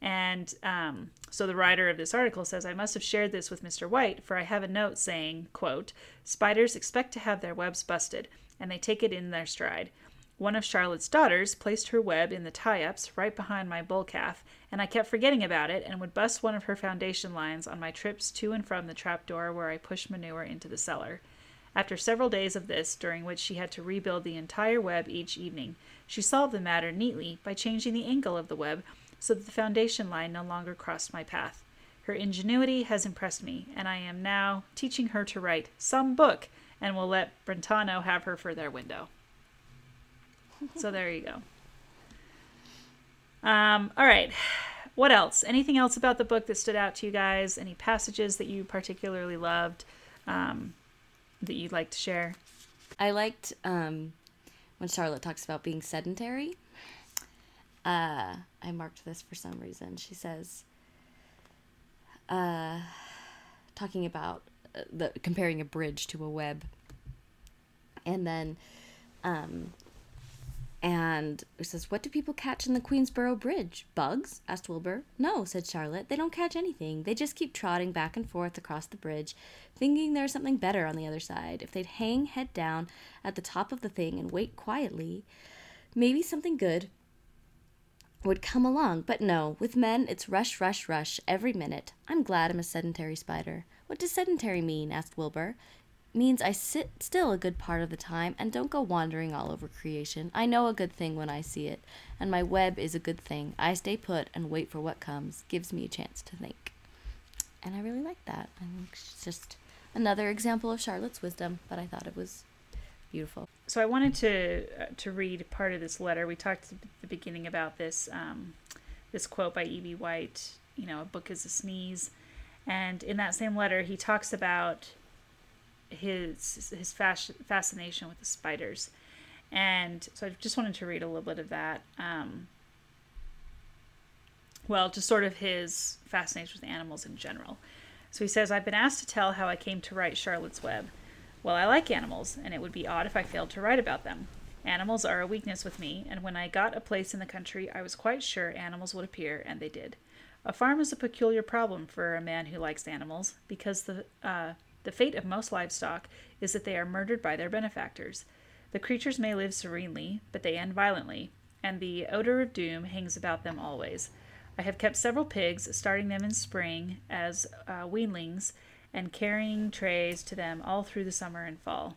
And um, so the writer of this article says, I must have shared this with Mr. White, for I have a note saying, quote, Spiders expect to have their webs busted, and they take it in their stride. One of Charlotte's daughters placed her web in the tie ups right behind my bull calf, and I kept forgetting about it and would bust one of her foundation lines on my trips to and from the trap door where I pushed manure into the cellar. After several days of this, during which she had to rebuild the entire web each evening, she solved the matter neatly by changing the angle of the web so that the foundation line no longer crossed my path. Her ingenuity has impressed me, and I am now teaching her to write some book and will let Brentano have her for their window. so there you go. Um, all right. What else? Anything else about the book that stood out to you guys? Any passages that you particularly loved um, that you'd like to share?
I liked um, when Charlotte talks about being sedentary. Uh, I marked this for some reason. She says, uh, talking about the comparing a bridge to a web, and then, um, and it says, "What do people catch in the Queensboro Bridge? Bugs?" asked Wilbur. "No," said Charlotte. "They don't catch anything. They just keep trotting back and forth across the bridge, thinking there's something better on the other side. If they'd hang head down at the top of the thing and wait quietly, maybe something good would come along. But no, with men, it's rush, rush, rush every minute. I'm glad I'm a sedentary spider. What does sedentary mean? asked Wilbur. Means I sit still a good part of the time and don't go wandering all over creation. I know a good thing when I see it, and my web is a good thing. I stay put and wait for what comes. Gives me a chance to think. And I really like that. I think it's just another example of Charlotte's wisdom, but I thought it was beautiful.
So I wanted to uh, to read part of this letter. We talked at the beginning about this um, this quote by E.B. White. You know, a book is a sneeze, and in that same letter, he talks about his his fasc- fascination with the spiders, and so I just wanted to read a little bit of that. Um, well, just sort of his fascination with animals in general. So he says, I've been asked to tell how I came to write Charlotte's Web. Well, I like animals, and it would be odd if I failed to write about them. Animals are a weakness with me, and when I got a place in the country, I was quite sure animals would appear, and they did. A farm is a peculiar problem for a man who likes animals, because the uh, the fate of most livestock is that they are murdered by their benefactors. The creatures may live serenely, but they end violently, and the odor of doom hangs about them always. I have kept several pigs, starting them in spring as uh, weanlings and carrying trays to them all through the summer and fall.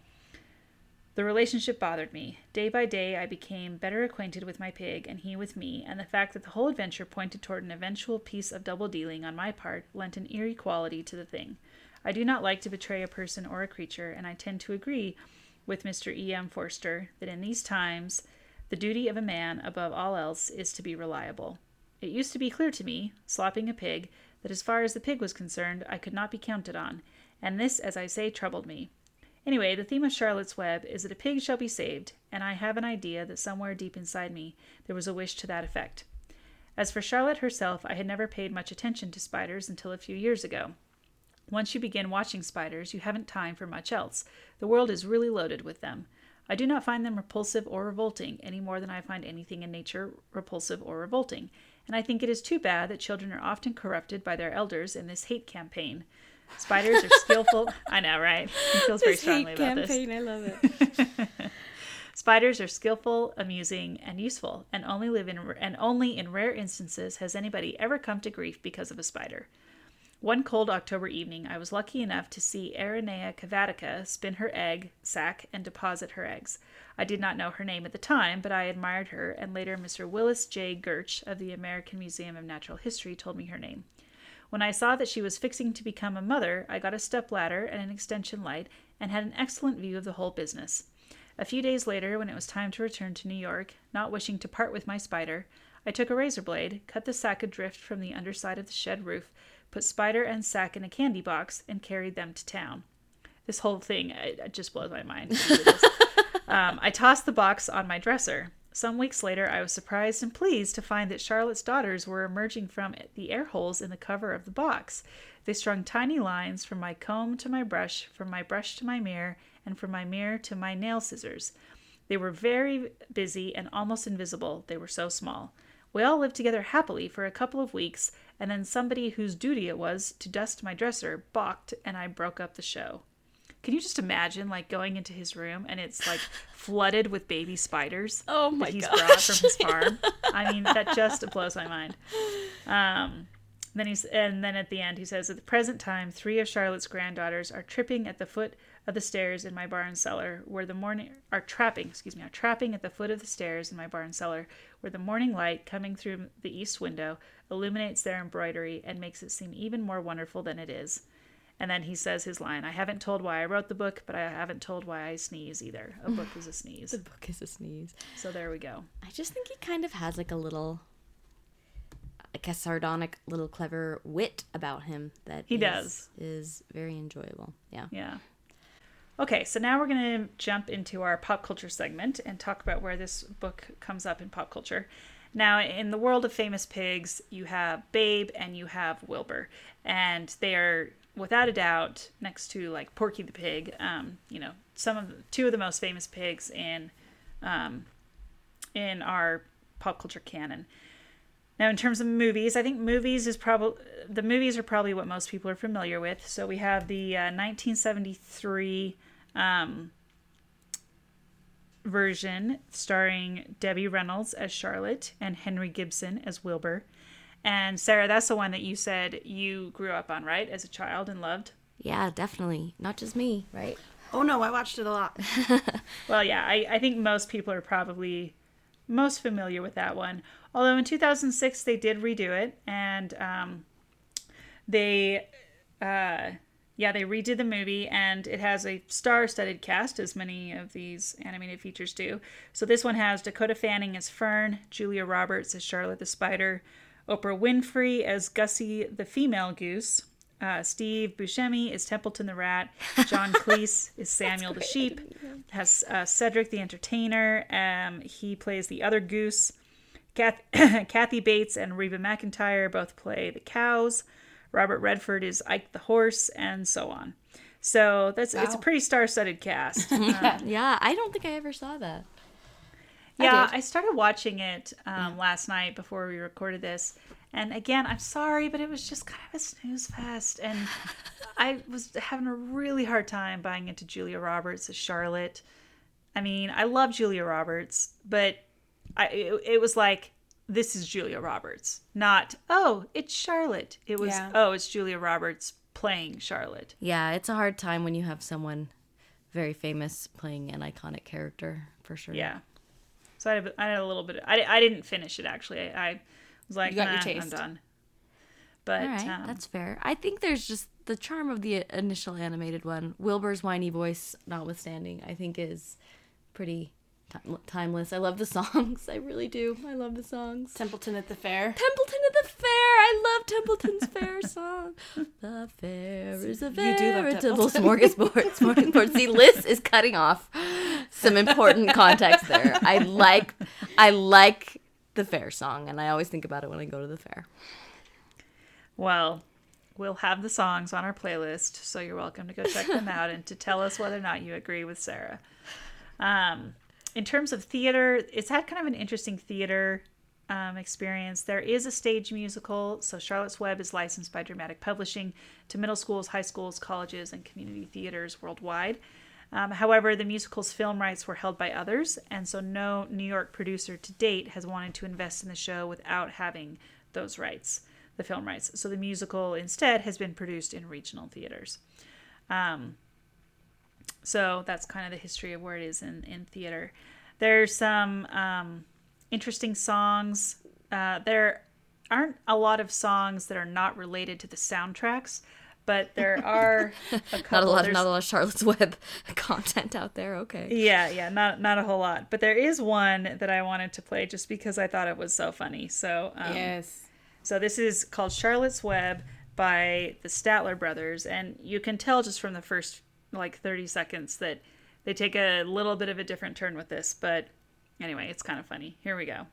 The relationship bothered me. Day by day, I became better acquainted with my pig and he with me, and the fact that the whole adventure pointed toward an eventual piece of double dealing on my part lent an eerie quality to the thing. I do not like to betray a person or a creature, and I tend to agree with Mr. E. M. Forster that in these times the duty of a man, above all else, is to be reliable. It used to be clear to me, slopping a pig, that as far as the pig was concerned, I could not be counted on, and this, as I say, troubled me. Anyway, the theme of Charlotte's Web is that a pig shall be saved, and I have an idea that somewhere deep inside me there was a wish to that effect. As for Charlotte herself, I had never paid much attention to spiders until a few years ago. Once you begin watching spiders, you haven't time for much else. The world is really loaded with them. I do not find them repulsive or revolting any more than I find anything in nature repulsive or revolting, and I think it is too bad that children are often corrupted by their elders in this hate campaign. Spiders are skillful. I know, right? He feels very
This
strongly
hate
about
campaign,
this.
I love it. (laughs)
Spiders are skillful, amusing, and useful, and only live in and only in rare instances has anybody ever come to grief because of a spider. One cold October evening, I was lucky enough to see Aranea cavatica spin her egg sac and deposit her eggs. I did not know her name at the time, but I admired her, and later Mr. Willis J. Gertsch of the American Museum of Natural History told me her name. When I saw that she was fixing to become a mother, I got a step ladder and an extension light and had an excellent view of the whole business. A few days later, when it was time to return to New York, not wishing to part with my spider, I took a razor blade, cut the sack adrift from the underside of the shed roof, put spider and sack in a candy box, and carried them to town. This whole thing it, it just blows my mind. (laughs) um, I tossed the box on my dresser. Some weeks later, I was surprised and pleased to find that Charlotte's daughters were emerging from the air holes in the cover of the box. They strung tiny lines from my comb to my brush, from my brush to my mirror, and from my mirror to my nail scissors. They were very busy and almost invisible, they were so small. We all lived together happily for a couple of weeks, and then somebody whose duty it was to dust my dresser balked, and I broke up the show. Can you just imagine, like, going into his room and it's like flooded with baby spiders (laughs)
Oh my
that he's
gosh.
brought from his farm? I mean, that (laughs) just blows my mind. Um, then he's and then at the end he says, at the present time, three of Charlotte's granddaughters are tripping at the foot of the stairs in my barn cellar, where the morning are trapping, excuse me, are trapping at the foot of the stairs in my barn cellar, where the morning light coming through the east window illuminates their embroidery and makes it seem even more wonderful than it is. And then he says his line, I haven't told why I wrote the book, but I haven't told why I sneeze either. A book is a sneeze. (laughs)
The book is a sneeze.
So there we go.
I just think he kind of has like a little, like a sardonic, little clever wit about him that
He
is-
does.
is very enjoyable. Yeah.
Yeah. Okay, so now we're going to jump into our pop culture segment and talk about where this book comes up in pop culture. Now, in the world of famous pigs, you have Babe and you have Wilbur, and they are without a doubt next to like Porky the Pig. Um, you know, some of the, two of the most famous pigs in um, in our pop culture canon. Now, in terms of movies, I think movies is probably the movies are probably what most people are familiar with. So we have the uh, 1973 um, version starring Debbie Reynolds as Charlotte and Henry Gibson as Wilbur. And Sarah, that's the one that you said you grew up on, right, as a child and loved.
Yeah, definitely. Not just me, right?
Oh no, I watched it a lot. (laughs)
Well, yeah, I, I think most people are probably most familiar with that one. Although in 2006 they did redo it, and um, they, uh, yeah, they redid the movie, and it has a star-studded cast, as many of these animated features do. So this one has Dakota Fanning as Fern, Julia Roberts as Charlotte the Spider, Oprah Winfrey as Gussie the female goose. Uh, Steve Buscemi is Templeton the rat. John (laughs) Cleese is Samuel the sheep. Has uh, Cedric the entertainer. Um, he plays the other goose. Kath- (coughs) Kathy Bates and Reba McEntire both play the cows. Robert Redford is Ike the horse, and so on. So that's it's a pretty star-studded cast. (laughs) Um,
Yeah, I don't think I ever saw that.
Yeah,
did.
I, started watching it um, last night before we recorded this. And again, I'm sorry, but it was just kind of a snooze fest. And (laughs) I was having a really hard time buying into Julia Roberts as Charlotte. I mean, I love Julia Roberts, but I, it, it was like this is Julia Roberts, not oh, it's Charlotte. It was
Yeah.
oh, it's Julia Roberts playing Charlotte.
Yeah, it's a hard time when you have someone very famous playing an iconic character for sure.
Yeah. So I had, I had a little bit. I, I didn't finish it actually. I, I was like,
You got your
nah, I'm done. But
All right,
um,
that's fair. I think there's just the charm of the initial animated one. Wilbur's whiny voice, notwithstanding, I think is pretty ti- timeless. I love the (laughs) songs. I really do. I love the songs.
Templeton at the fair.
Templeton at the fair. I love Templeton's fair song. The fair is a veritable (laughs) smorgasbord. Smorgasbord. See, Liz is cutting off some important context there. I like, I like the fair song, and I always think about it when I go to the fair.
well, we'll have the songs on our playlist, so you're welcome to go check them out and to tell us whether or not you agree with Sarah. Um, in terms of theater, it's had kind of an interesting theater um, experience. There is a stage musical, so Charlotte's Web is licensed by Dramatic Publishing to middle schools, high schools, colleges, and community theaters worldwide. Um, however, the musical's film rights were held by others, and so no New York producer to date has wanted to invest in the show without having those rights, the film rights. So the musical instead has been produced in regional theaters. Um, so that's kind of the history of where it is in, in theater. There's some um, interesting songs. Uh, there aren't a lot of songs that are not related to the soundtracks, but there (laughs) are a couple.
Not a lot,
There's-
not a lot of Charlotte's Web (laughs) content out there. Okay.
yeah, yeah, not not a whole lot, but there is one that I wanted to play just because I thought it was so funny. So um,
Yes.
so this is called Charlotte's Web by the Statler brothers, and you can tell just from the first like 30 seconds that they take a little bit of a different turn with this. But anyway, it's kind of funny. Here we go.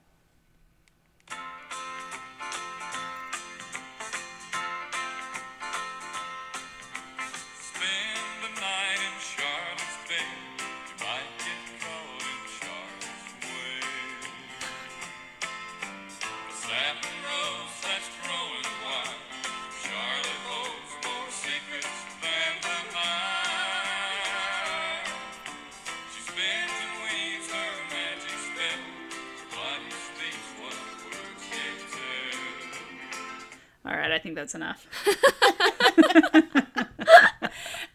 Think that's enough.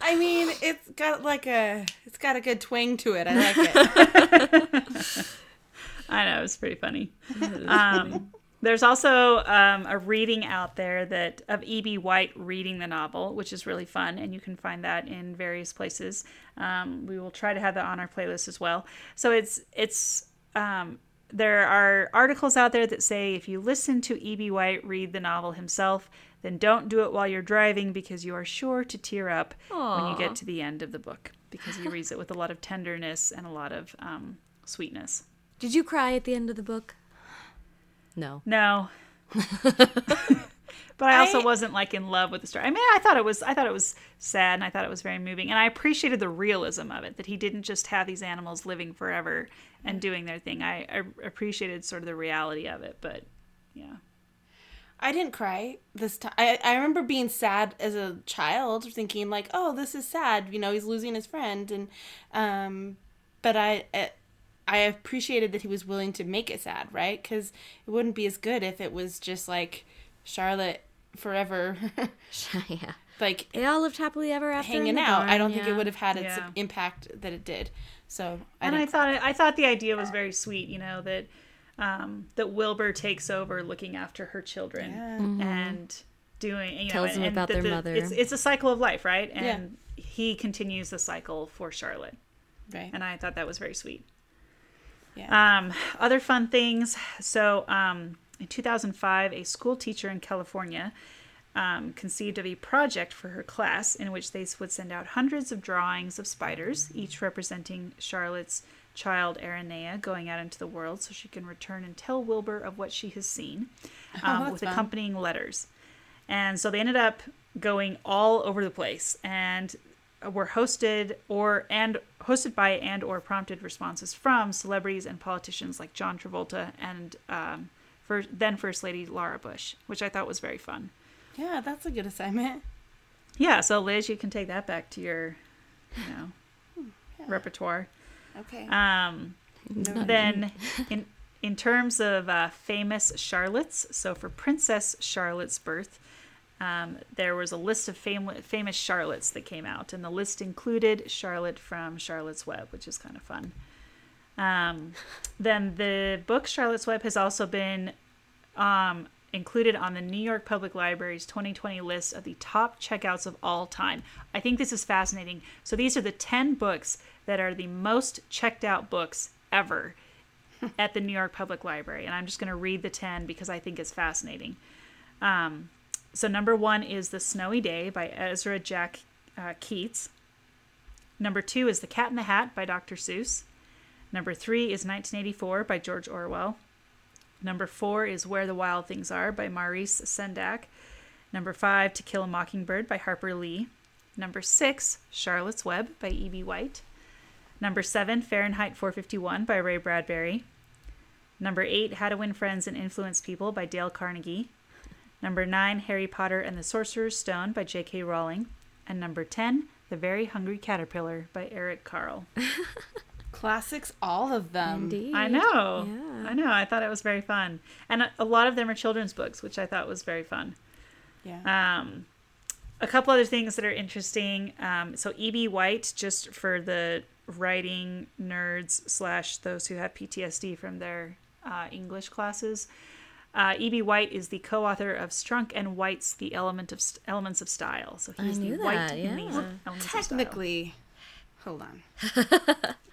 I mean, it's got like a it's got a good twang to it. I like it. (laughs)
I know it's pretty funny. (laughs) Um, there's also um, a reading out there that of E.B. White reading the novel, which is really fun, and you can find that in various places. Um, we will try to have that on our playlist as well. So it's it's um, there are articles out there that say if you listen to E.B. White read the novel himself, then don't do it while you're driving because you are sure to tear up when you get to the end of the book because he reads it with a lot of tenderness and a lot of um, sweetness.
Did you cry at the end of the book? No.
No. (laughs) but I also
I-
wasn't like in love with the story. I mean, I thought it was I thought it was sad and I thought it was very moving and I appreciated the realism of it that he didn't just have these animals living forever and doing their thing. I, I appreciated sort of the reality of it, but yeah.
I didn't cry this time. I, I remember being sad as a child, thinking like, "Oh, this is sad." You know, he's losing his friend, and um, but I I, I appreciated that he was willing to make it sad, right? Because it wouldn't be as good if it was just like Charlotte forever, (laughs) (laughs)
yeah.
like
They all lived happily ever after. in
hanging
the
out. I don't think it would have had its
Yeah.
impact that it did. So I
and I
didn't.
thought I thought the idea was very sweet, you know, that um, that Wilbur takes over looking after her children and doing you
Tells
and,
them
and
about
that
their
the-
mother.
It's, it's a cycle of life, right? And he continues the cycle for Charlotte.
right.
and I thought that was very sweet.
Yeah.
Um, other fun things. So, um, in 2005, a school teacher in California um, conceived of a project for her class in which they would send out hundreds of drawings of spiders, each representing Charlotte's child Aranea going out into the world so she can return and tell Wilbur of what she has seen (laughs) um,
that's
with
fun.
accompanying letters. And so they ended up going all over the place and were hosted or and hosted by and or prompted responses from celebrities and politicians like John Travolta and um, first, then First Lady Laura Bush, which I thought was very fun.
yeah, that's a good assignment.
Yeah, so Liz, you can take that back to your, you know, repertoire.
Okay.
Um, then in in terms of uh, famous Charlottes, so for Princess Charlotte's birth, um, there was a list of fam- famous Charlottes that came out, and the list included Charlotte from Charlotte's Web, which is kind of fun. Um, then the book Charlotte's Web has also been um, included on the New York Public Library's 2020 list of the top checkouts of all time. I think this is fascinating. So these are the 10 books that are the most checked out books ever (laughs) at the New York Public Library. And I'm just going to read the 10 because I think it's fascinating. Um, so, number one is The Snowy Day by Ezra Jack uh, Keats. Number two is The Cat in the Hat by Dr. Seuss. Number three is 1984 by George Orwell. Number four is Where the Wild Things Are by Maurice Sendak. Number five, To Kill a Mockingbird by Harper Lee. Number six, Charlotte's Web by E.B. White. Number seven, Fahrenheit 451 by Ray Bradbury. Number eight, How to Win Friends and Influence People by Dale Carnegie. Number nine, Harry Potter and the Sorcerer's Stone by J.K. Rowling. And number 10, The Very Hungry Caterpillar by Eric Carle. (laughs)
Classics, all of them.
Indeed.
I know.
Yeah.
I know. I thought it was very fun. And a, a lot of them are children's books, which I thought was very fun.
Yeah.
Um, a couple other things that are interesting. Um, so E.B. White, just for the writing nerds slash those who have PTSD from their uh, English classes, uh, E.B. White is the co-author of Strunk and White's The Element of St- Elements of Style. So he's
knew
the white
that,
in these
yeah.
Elements of Style.
Technically, hold on. (laughs)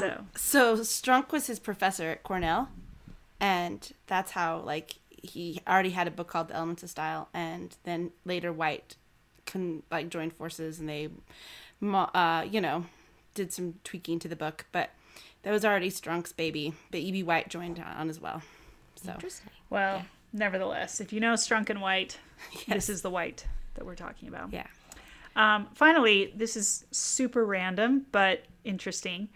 so
So Strunk was his professor at Cornell, and that's how like he already had a book called The Elements of Style, and then later White can like joined forces and they, uh, you know, did some tweaking to the book, but that was already Strunk's baby. But E.B. White joined on as well. So
Interesting.
well, nevertheless, if you know Strunk and White, (laughs) this is the White that we're talking about.
yeah,
Um, finally, this is super random but interesting.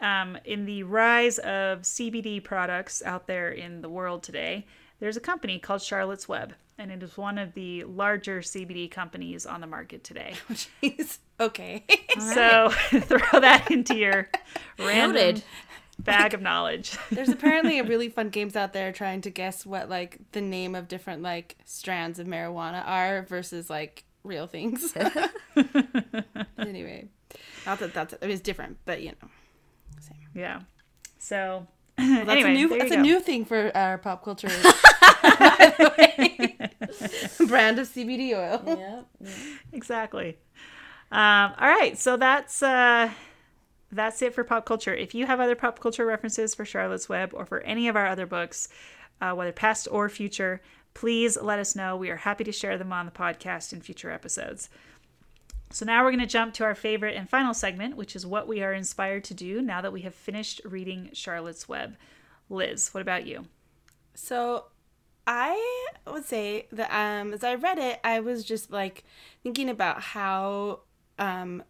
Um, in the rise of CBD products out there in the world today, there's a company called Charlotte's Web, and it is one of the larger CBD companies on the market today. (laughs)
Jeez. okay. (laughs)
So (laughs) throw that into your random bag of knowledge.
There's apparently a really fun games out there trying to guess what like the name of different like strands of marijuana are versus like real things. anyway, not that that's it was different, but you know.
Yeah. So (laughs)
Well, that's
anyway,
a new that's a
go.
new thing for our pop culture. (laughs) (laughs) Brand of CBD oil.
Yeah.
exactly. Um, all right, so that's uh, that's it for pop culture. If you have other pop culture references for Charlotte's Web or for any of our other books, uh, whether past or future, please let us know. We are happy to share them on the podcast in future episodes. So now we're going to jump to our favorite and final segment, which is what we are inspired to do now that we have finished reading Charlotte's Web. Liz, what about you?
So I would say that um as I read it, I was just like thinking about how um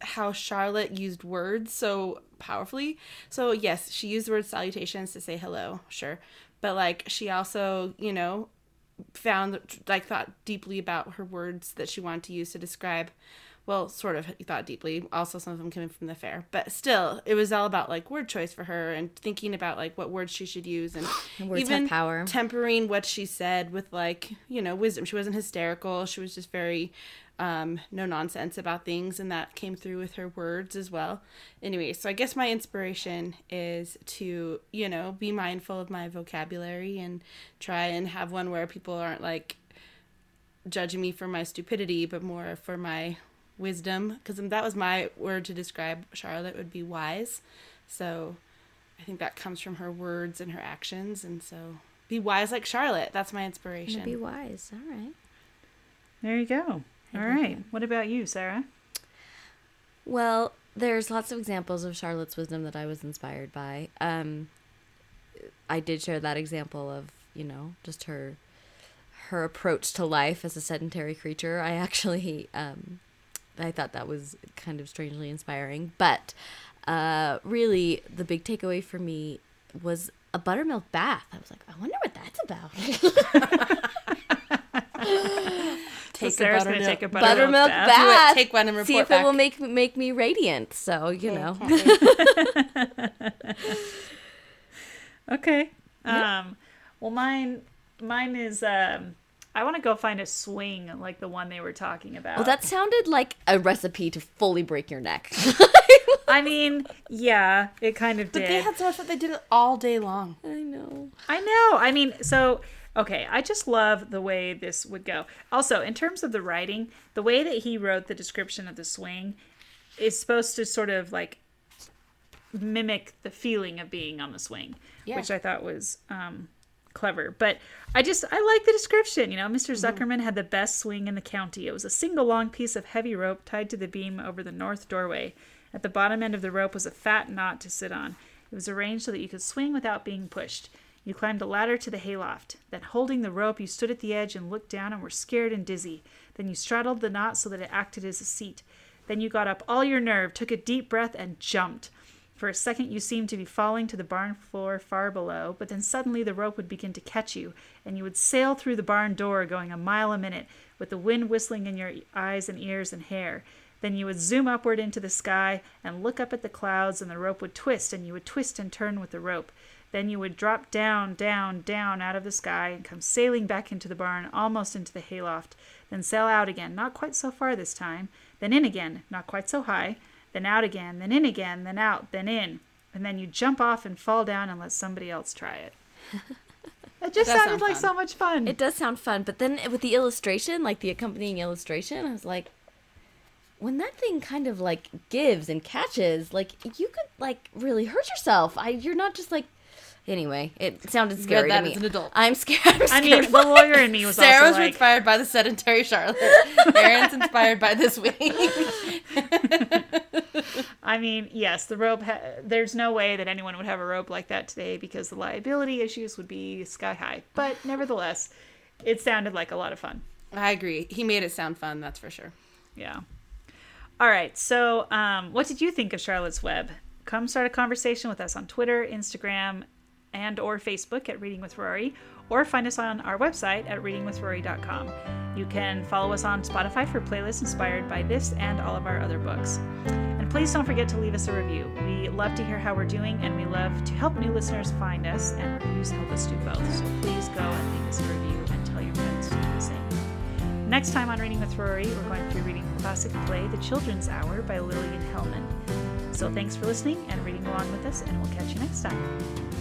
how Charlotte used words so powerfully. So yes, she used the word salutations to say hello, sure. But like she also, you know, found like thought deeply about her words that she wanted to use to describe well sort of thought deeply. Also some of them coming from the fair. But still it was all about like word choice for her and thinking about like what words she should use and, (gasps)
words have
even
power.
tempering what she said with like you know wisdom. She wasn't hysterical. She was just very um no nonsense about things and that came through with her words as well anyway so i guess my inspiration is to you know be mindful of my vocabulary and try and have one where people aren't like judging me for my stupidity but more for my wisdom because that was my word to describe charlotte would be wise so i think that comes from her words and her actions and so be wise like charlotte that's my inspiration
Be wise. All right.
There you go. All right. What about you, Sarah?
Well, there's lots of examples of Charlotte's wisdom that I was inspired by. Um, I did share that example of you know just her her approach to life as a sedentary creature. I actually um, I thought that was kind of strangely inspiring, but uh, really the big takeaway for me was a buttermilk bath. I was like, I wonder what that's about. (laughs) (laughs) (laughs)
So
take
Sarah's
a
gonna
buttermilk,
take a buttermilk,
buttermilk
bath.
bath.
Do it. Take one and
See
report
if it will make make me radiant. So you know. (laughs)
Okay. Um, well, mine, mine is. Um, I want to go find a swing like the one they were talking about.
Well, that sounded like a recipe to fully break your neck.
I mean, yeah, it kind of
But
did.
But they had so much fun. They did it all day long.
I know.
I know. I mean, so okay, I just love the way this would go. Also, in terms of the writing, the way that he wrote the description of the swing is supposed to sort of like mimic the feeling of being on the swing,
Yeah.
which I thought was um, clever. But I just I like the description. You know, Mr. Zuckerman had the best swing in the county. It was a single long piece of heavy rope tied to the beam over the north doorway. At the bottom end of the rope was a fat knot to sit on. It was arranged so that you could swing without being pushed. You climbed a ladder to the hayloft. Then, holding the rope, you stood at the edge and looked down and were scared and dizzy. Then you straddled the knot so that it acted as a seat. Then you got up all your nerve, took a deep breath, and jumped. For a second, you seemed to be falling to the barn floor far below, but then suddenly the rope would begin to catch you, and you would sail through the barn door going a mile a minute, with the wind whistling in your eyes and ears and hair. Then you would zoom upward into the sky and look up at the clouds, and the rope would twist, and you would twist and turn with the rope. Then you would drop down, down, down out of the sky and come sailing back into the barn, almost into the hayloft. Then sail out again, not quite so far this time. Then in again, not quite so high. Then out again, then in again, then out, then in. And then you jump off and fall down and let somebody else try it. (laughs) It just sounded
sound
like
fun.
so much fun.
It does sound fun, but then with the illustration, like the accompanying illustration, I was like, when that thing kind of like gives and catches, like you could like really hurt yourself. I you're not just like. Anyway, it sounded scary
that
to me.
as an adult.
I'm scared. I'm
I mean, the lawyer in me was
Sarah
also
was
like,
inspired by the sedentary Charlotte. (laughs) Erin's inspired by this week. (laughs)
I mean, yes, the rope. Ha- there's no way that anyone would have a rope like that today because the liability issues would be sky high. But nevertheless, it sounded like a lot of fun.
I agree. He made it sound fun, that's for sure.
Yeah. All right. So, um, what did you think of Charlotte's Web? Come start a conversation with us on Twitter, Instagram, and or Facebook at Reading with Rory, or find us on our website at readingwithrory.com. You can follow us on Spotify for playlists inspired by this and all of our other books. And please don't forget to leave us a review. We love to hear how we're doing, and we love to help new listeners find us, and reviews help us do both. So please go and leave us a review and tell your friends to do the same. Next time on Reading with Rory, we're going to be reading the classic play The Children's Hour by Lillian Hellman. So thanks for listening and reading along with us, and we'll catch you next time.